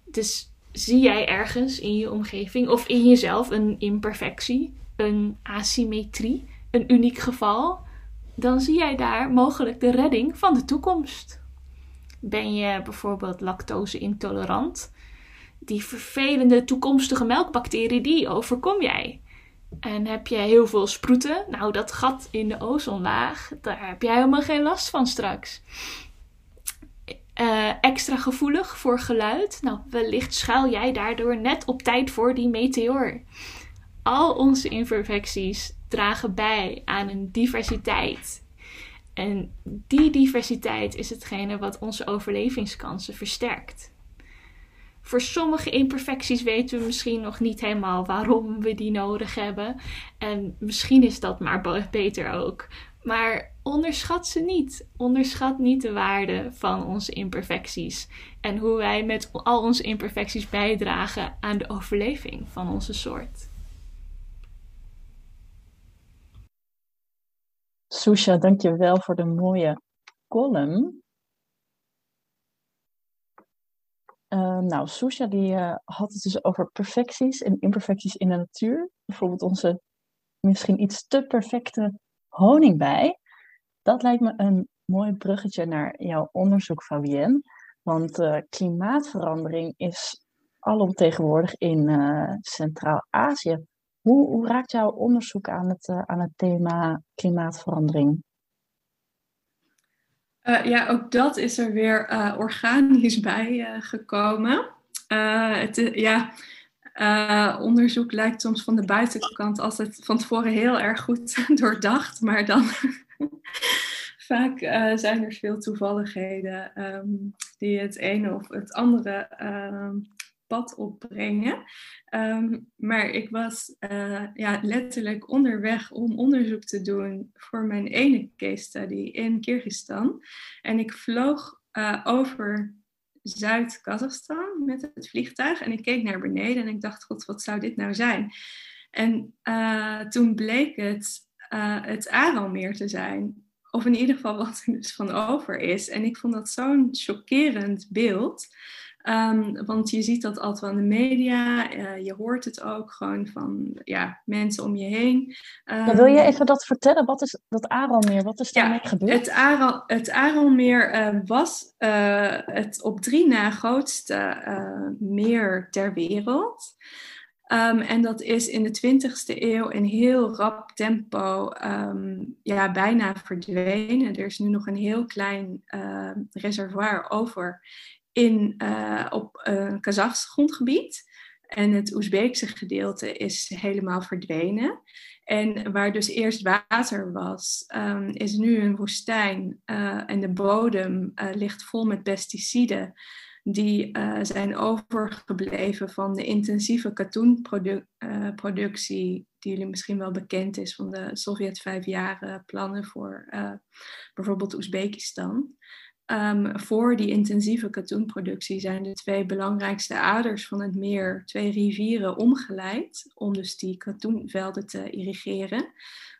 Dus zie jij ergens in je omgeving of in jezelf een imperfectie, een asymmetrie, een uniek geval, dan zie jij daar mogelijk de redding van de toekomst. Ben je bijvoorbeeld lactose intolerant? die vervelende toekomstige melkbacterie, die overkom jij. En heb je heel veel sproeten, nou dat gat in de ozonlaag, daar heb jij helemaal geen last van straks. Uh, extra gevoelig voor geluid, nou wellicht schuil jij daardoor net op tijd voor die meteor. Al onze imperfecties dragen bij aan een diversiteit. En die diversiteit is hetgene wat onze overlevingskansen versterkt. Voor sommige imperfecties weten we misschien nog niet helemaal waarom we die nodig hebben. En misschien is dat maar beter ook. Maar onderschat ze niet. Onderschat niet de waarde van onze imperfecties. En hoe wij met al onze imperfecties bijdragen aan de overleving van onze soort. Susha, dankjewel voor de mooie column. Uh, nou, Susha die uh, had het dus over perfecties en imperfecties in de natuur. Bijvoorbeeld onze misschien iets te perfecte honingbij. Dat lijkt me een mooi bruggetje naar jouw onderzoek, Fabienne. Want uh, klimaatverandering is alomtegenwoordig in Centraal-Azië. Hoe, raakt jouw onderzoek aan het, aan het thema klimaatverandering? Ja, ook dat is er weer organisch bij gekomen. het, ja, onderzoek lijkt soms van de buitenkant altijd van tevoren heel erg goed doordacht, maar dan vaak zijn er veel toevalligheden um, die het ene of het andere ehm, pad opbrengen. Ehm, maar ik was uh, ja, letterlijk onderweg om onderzoek te doen voor mijn ene case study in Kyrgyzstan. En ik vloog uh, over Zuid-Kazachstan met het vliegtuig en ik keek naar beneden en ik dacht, god, wat zou dit nou zijn? En toen bleek het het Aralmeer te zijn. Of in ieder geval wat er dus van over is. En ik vond dat zo'n chockerend beeld. Um, want je ziet dat altijd wel in de media, uh, je hoort het ook gewoon van ja, mensen om je heen. Um, wil je even dat vertellen? Wat is dat Aralmeer? Wat is daarmee ja, gebeurd? Het, Aral, het Aralmeer uh, was uh, het op drie na grootste meer ter wereld. Um, en dat is in de 20e eeuw in heel rap tempo um, ja, bijna verdwenen. Er is nu nog een heel klein uh, reservoir over in, uh, op uh, Kazachs grondgebied. En het Oezbeekse gedeelte is helemaal verdwenen. En waar dus eerst water was, is nu een woestijn. Uh, en de bodem ligt vol met pesticiden. Die zijn overgebleven van de intensieve katoenproductie. die jullie misschien wel bekend is van de Sovjet vijf jaren plannen voor bijvoorbeeld Oezbekistan. Um, voor die intensieve katoenproductie zijn de twee belangrijkste aders van het meer, twee rivieren, omgeleid om dus die katoenvelden te irrigeren.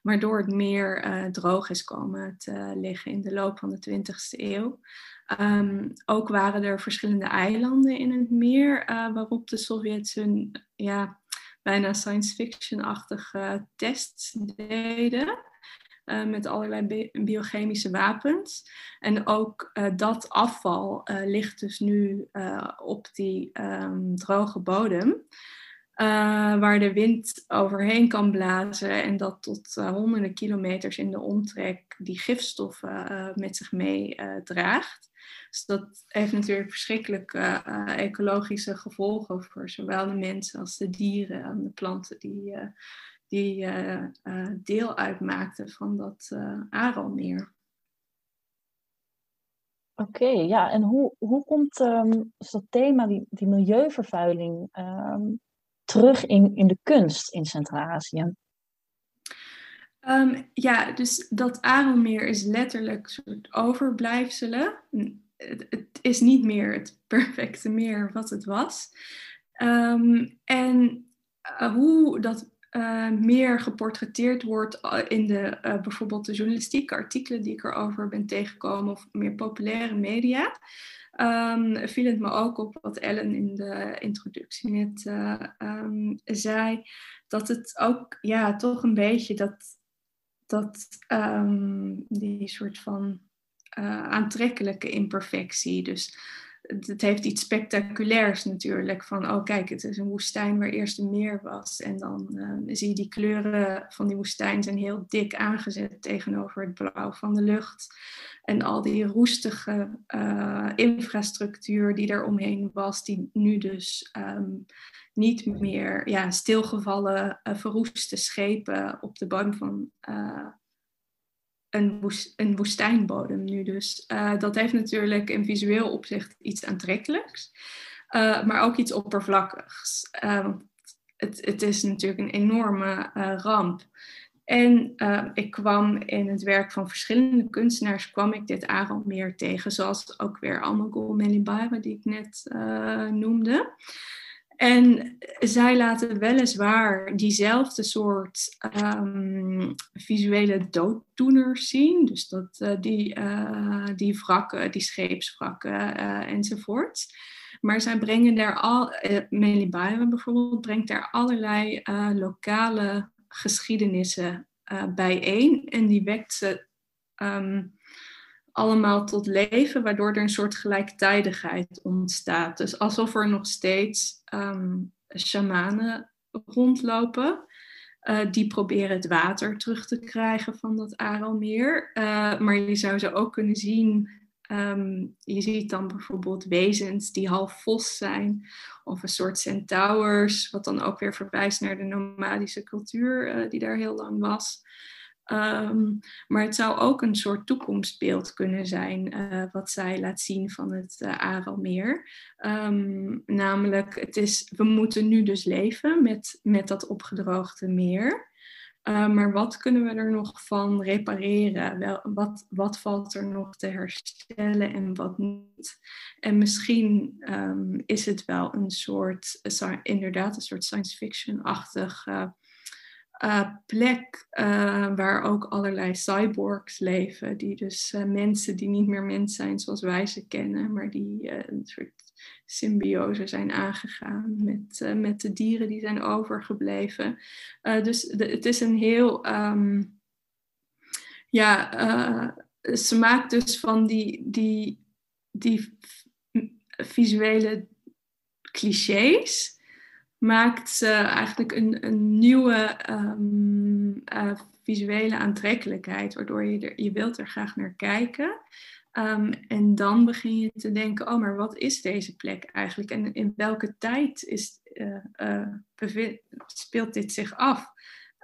waardoor het meer droog is komen te liggen in de loop van de 20e eeuw. Um, ook waren er verschillende eilanden in het meer waarop de Sovjets hun ja, bijna science fiction-achtige tests deden. Uh, met allerlei biochemische wapens. En ook uh, dat afval ligt dus nu op die um, droge bodem. waar de wind overheen kan blazen en dat tot honderden kilometers in de omtrek die gifstoffen met zich meedraagt. Dus dat heeft natuurlijk verschrikkelijke ecologische gevolgen voor zowel de mensen als de dieren en de planten die die uh, uh, deel uitmaakten van dat uh, Aralmeer. Oké, ja, en hoe, hoe komt um, dat thema, die, die milieuvervuiling, um, terug in, in de kunst in Centraal-Azië? Um, ja, dus dat Aralmeer is letterlijk soort overblijfselen. Het, is niet meer het perfecte meer wat het was. en hoe dat uh, meer geportretteerd wordt eh, in de, bijvoorbeeld de journalistieke artikelen die ik erover ben tegengekomen of meer populaire media. Um, viel het me ook op wat Ellen in de introductie net zei, dat het ook ja, toch een beetje dat, dat um, die soort van aantrekkelijke imperfectie. Dus het heeft iets spectaculairs natuurlijk. Van, oh kijk, het is een woestijn waar eerst een meer was. En dan uh, zie je die kleuren van die woestijn zijn heel dik aangezet tegenover het blauw van de lucht. En al die roestige uh, infrastructuur die er omheen was, die nu dus um, niet meer ja, stilgevallen, uh, verroeste schepen op de bodem van een, woestijnbodem nu dus. Uh, dat heeft natuurlijk in visueel opzicht iets aantrekkelijks, uh, maar ook iets oppervlakkigs. Uh, het, het, is natuurlijk een enorme ramp. En ik kwam in het werk van verschillende kunstenaars, kwam ik dit meer tegen, zoals ook weer Amagol Melibara, die ik net noemde. En zij laten weliswaar diezelfde soort um, visuele dooddoeners zien. Dus dat, uh, die, uh, die wrakken, die scheepswrakken uh, enzovoort. Maar zij brengen daar al, uh, bijvoorbeeld, brengt daar allerlei lokale geschiedenissen bijeen. En die wekt ze um, allemaal tot leven, waardoor er een soort gelijktijdigheid ontstaat. Dus alsof er nog steeds um, shamanen rondlopen. Uh, die proberen het water terug te krijgen van dat Aralmeer. Uh, maar je zou ze ook kunnen zien. Um, je ziet dan bijvoorbeeld wezens die half vos zijn, of een soort centaurs, wat dan ook weer verwijst naar de nomadische cultuur uh, die daar heel lang was. Um, maar het zou ook een soort toekomstbeeld kunnen zijn uh, wat zij laat zien van het uh, Aralmeer. Um, namelijk, het is, we moeten nu dus leven met, met dat opgedroogde meer. Uh, maar wat kunnen we er nog van repareren? Wel, wat, wat valt er nog te herstellen en wat niet? En misschien um, is het wel een soort, inderdaad, een soort science fiction-achtig uh, plek uh, waar ook allerlei cyborgs leven. Die dus uh, mensen die niet meer mens zijn zoals wij ze kennen, maar die een soort symbiose zijn aangegaan met, met de dieren die zijn overgebleven. dus het is een heel. Um, ja, ze maakt dus van die, die, die visuele clichés maakt ze eigenlijk een, een nieuwe um, uh, visuele aantrekkelijkheid, waardoor je, er, je wilt er graag naar kijken. Um, en dan begin je te denken, oh, maar wat is deze plek eigenlijk? En in welke tijd is, uh, uh, speelt dit zich af?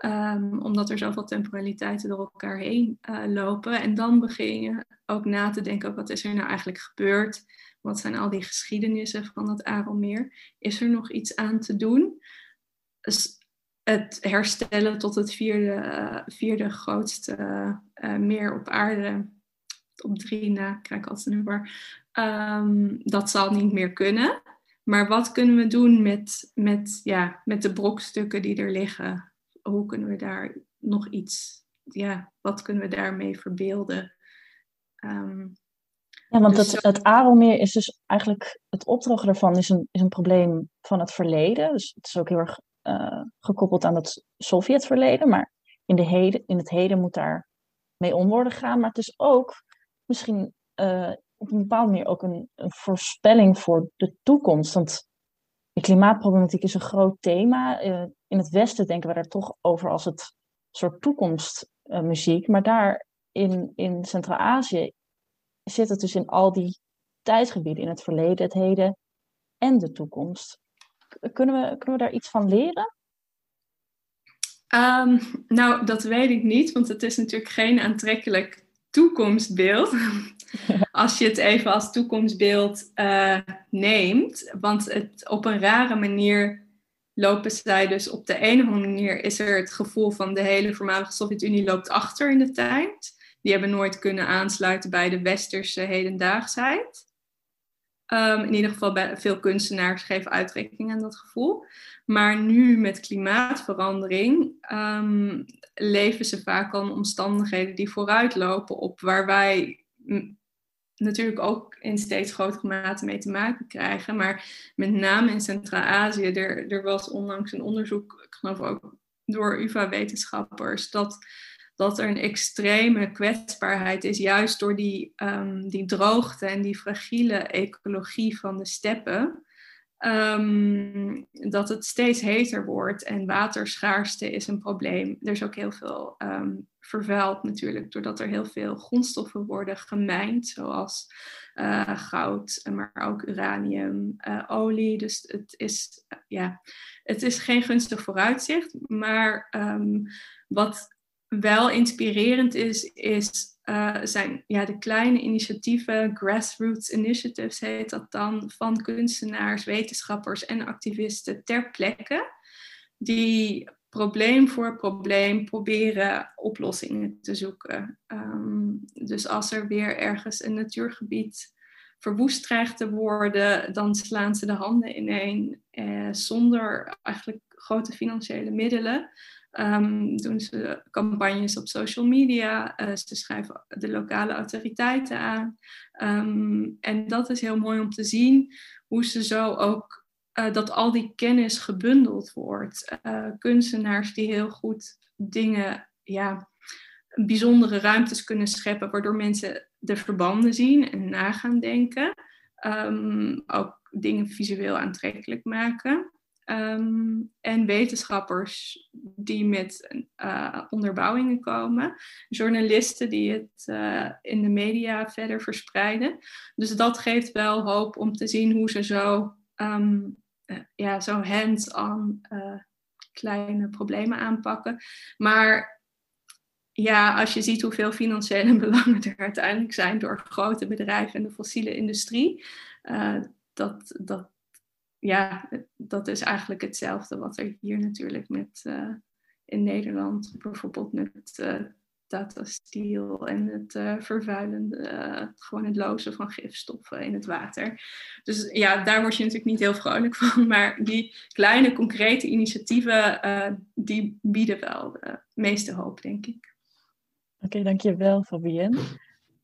Um, omdat er zoveel temporaliteiten door elkaar heen lopen. En dan begin je ook na te denken, wat is er nou eigenlijk gebeurd? Wat zijn al die geschiedenissen van het Arelmeer? Is er nog iets aan te doen? Het herstellen tot het vierde, vierde grootste uh, meer op aarde, op drie na, krijg ik altijd een nummer, um, dat zal niet meer kunnen. Maar wat kunnen we doen met, met, ja, met de brokstukken die er liggen? Hoe kunnen we daar nog iets ja, wat kunnen we daarmee verbeelden? Ehm, ja, want dus het, het Arelmeer is dus eigenlijk, het opdrogen daarvan is een, is een probleem van het verleden. Dus het is ook heel erg eh, gekoppeld aan het Sovjetverleden. Maar in, de heden, in het heden moet daar mee om worden gegaan. Maar het is ook misschien eh, op een bepaalde manier ook een, een voorspelling voor de toekomst. Want de klimaatproblematiek is een groot thema. Eh, in het Westen denken we daar toch over als het soort toekomstmuziek. maar daar in, in Centraal-Azië zit het dus in al die tijdgebieden, in het verleden, het heden en de toekomst. Kunnen we, kunnen we daar iets van leren? Ehm, nou, dat weet ik niet, want het is natuurlijk geen aantrekkelijk toekomstbeeld. als je het even als toekomstbeeld eh, neemt. Want het, op een rare manier lopen zij dus op de ene of andere manier is er het gevoel van de hele voormalige Sovjet-Unie loopt achter in de tijd. Die hebben nooit kunnen aansluiten bij de westerse hedendaagsheid. Ehm, in ieder geval bij veel kunstenaars geven uitdrukking aan dat gevoel. Maar nu met klimaatverandering ehm, leven ze vaak al omstandigheden die vooruitlopen op waar wij natuurlijk ook in steeds grotere mate mee te maken krijgen. Maar met name in Centraal-Azië, er, er was onlangs een onderzoek, ik geloof ook door UvA-wetenschappers, dat, dat er een extreme kwetsbaarheid is, juist door die, ehm, die droogte en die fragiele ecologie van de steppen. Ehm, dat het steeds heter wordt en waterschaarste is een probleem. Er is ook heel veel ehm, vervuild natuurlijk, doordat er heel veel grondstoffen worden gemijnd, zoals eh, goud, maar ook uranium, eh, olie. Dus het is, ja, het is geen gunstig vooruitzicht. Maar wat wel inspirerend is, is uh, zijn ja, de kleine initiatieven, grassroots initiatives heet dat dan, van kunstenaars, wetenschappers en activisten ter plekke, die probleem voor probleem proberen oplossingen te zoeken. Um, dus als er weer ergens een natuurgebied verwoest dreigt te worden, dan slaan ze de handen ineen eh, zonder eigenlijk grote financiële middelen. Um, doen ze campagnes op social media, uh, ze schrijven de lokale autoriteiten aan. Um, en dat is heel mooi om te zien hoe ze zo ook, uh, dat al die kennis gebundeld wordt. Uh, kunstenaars die heel goed dingen, ja, bijzondere ruimtes kunnen scheppen, waardoor mensen de verbanden zien en na gaan denken. Um, ook dingen visueel aantrekkelijk maken. Um, en wetenschappers die met uh, onderbouwingen komen, journalisten die het uh, in de media verder verspreiden. Dus dat geeft wel hoop om te zien hoe ze zo, um, uh, ja, zo hands-on kleine problemen aanpakken. Maar ja, als je ziet hoeveel financiële belangen er uiteindelijk zijn door grote bedrijven en de fossiele industrie, dat, dat ja, dat is eigenlijk hetzelfde wat er hier natuurlijk met uh, in Nederland bijvoorbeeld met Tata Steel en het uh, vervuilende, gewoon het lozen van gifstoffen in het water. Dus ja, daar word je natuurlijk niet heel vrolijk van, maar die kleine concrete initiatieven, die bieden wel de meeste hoop, denk ik. Oké, okay, dankjewel Fabienne.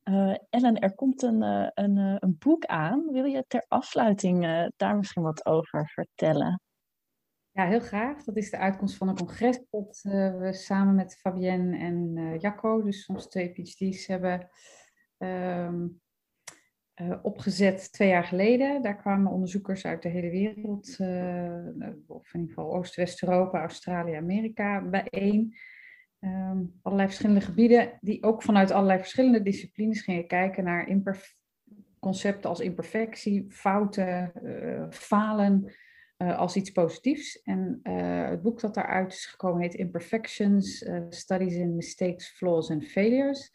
Uh, Ellen, er komt een, uh, een, uh, een, boek aan. Wil je ter afsluiting daar misschien wat over vertellen? Ja, heel graag. Dat is de uitkomst van een congres dat we samen met Fabienne en Jacco, dus onze twee PhD's, hebben um, opgezet twee jaar geleden. Daar kwamen onderzoekers uit de hele wereld, of in ieder geval Oost-West-Europa, Australië, Amerika, bijeen. Um, allerlei verschillende gebieden die ook vanuit allerlei verschillende disciplines gingen kijken naar concepten als imperfectie, fouten, uh, falen uh, als iets positiefs. En uh, het boek dat daaruit is gekomen heet Imperfections, Studies in Mistakes, Flaws and Failures.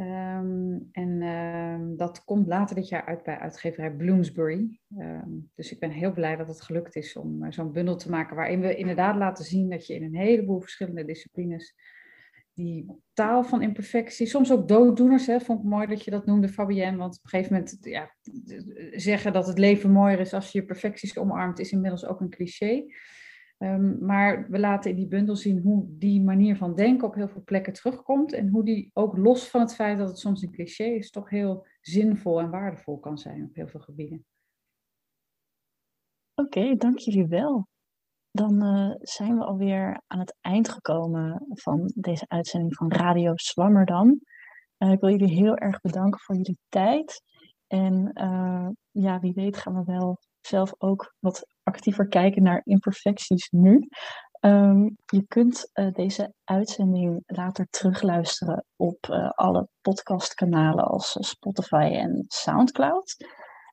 Um, en um, dat komt later dit jaar uit bij uitgeverij Bloomsbury. Um, dus ik ben heel blij dat het gelukt is om uh, zo'n bundel te maken waarin we inderdaad laten zien dat je in een heleboel verschillende disciplines die taal van imperfectie, soms ook dooddoeners, hè, vond ik mooi dat je dat noemde Fabienne, want op een gegeven moment ja, zeggen dat het leven mooier is als je je perfecties omarmt is inmiddels ook een cliché. Ehm, maar we laten in die bundel zien hoe die manier van denken op heel veel plekken terugkomt. En hoe die ook los van het feit dat het soms een cliché is, toch heel zinvol en waardevol kan zijn op heel veel gebieden. Oké, dank jullie wel. Dan uh, zijn we alweer aan het eind gekomen van deze uitzending van Radio Zwammerdam. Uh, ik wil jullie heel erg bedanken voor jullie tijd. En uh, ja, wie weet gaan we wel zelf ook wat actiever kijken naar imperfecties nu. Um, je kunt uh, deze uitzending later terugluisteren op uh, alle podcastkanalen als Spotify en SoundCloud.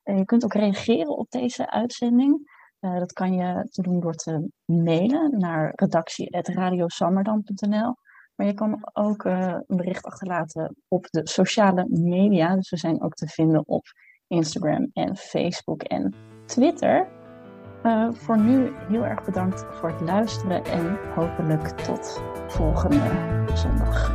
Je kunt ook reageren op deze uitzending. dat kan je te doen door te mailen naar redactie.radiosammerdam.nl. Maar je kan ook een bericht achterlaten op de sociale media. Dus we zijn ook te vinden op Instagram en Facebook en Twitter. Uh, voor nu heel erg bedankt voor het luisteren en hopelijk tot volgende zondag.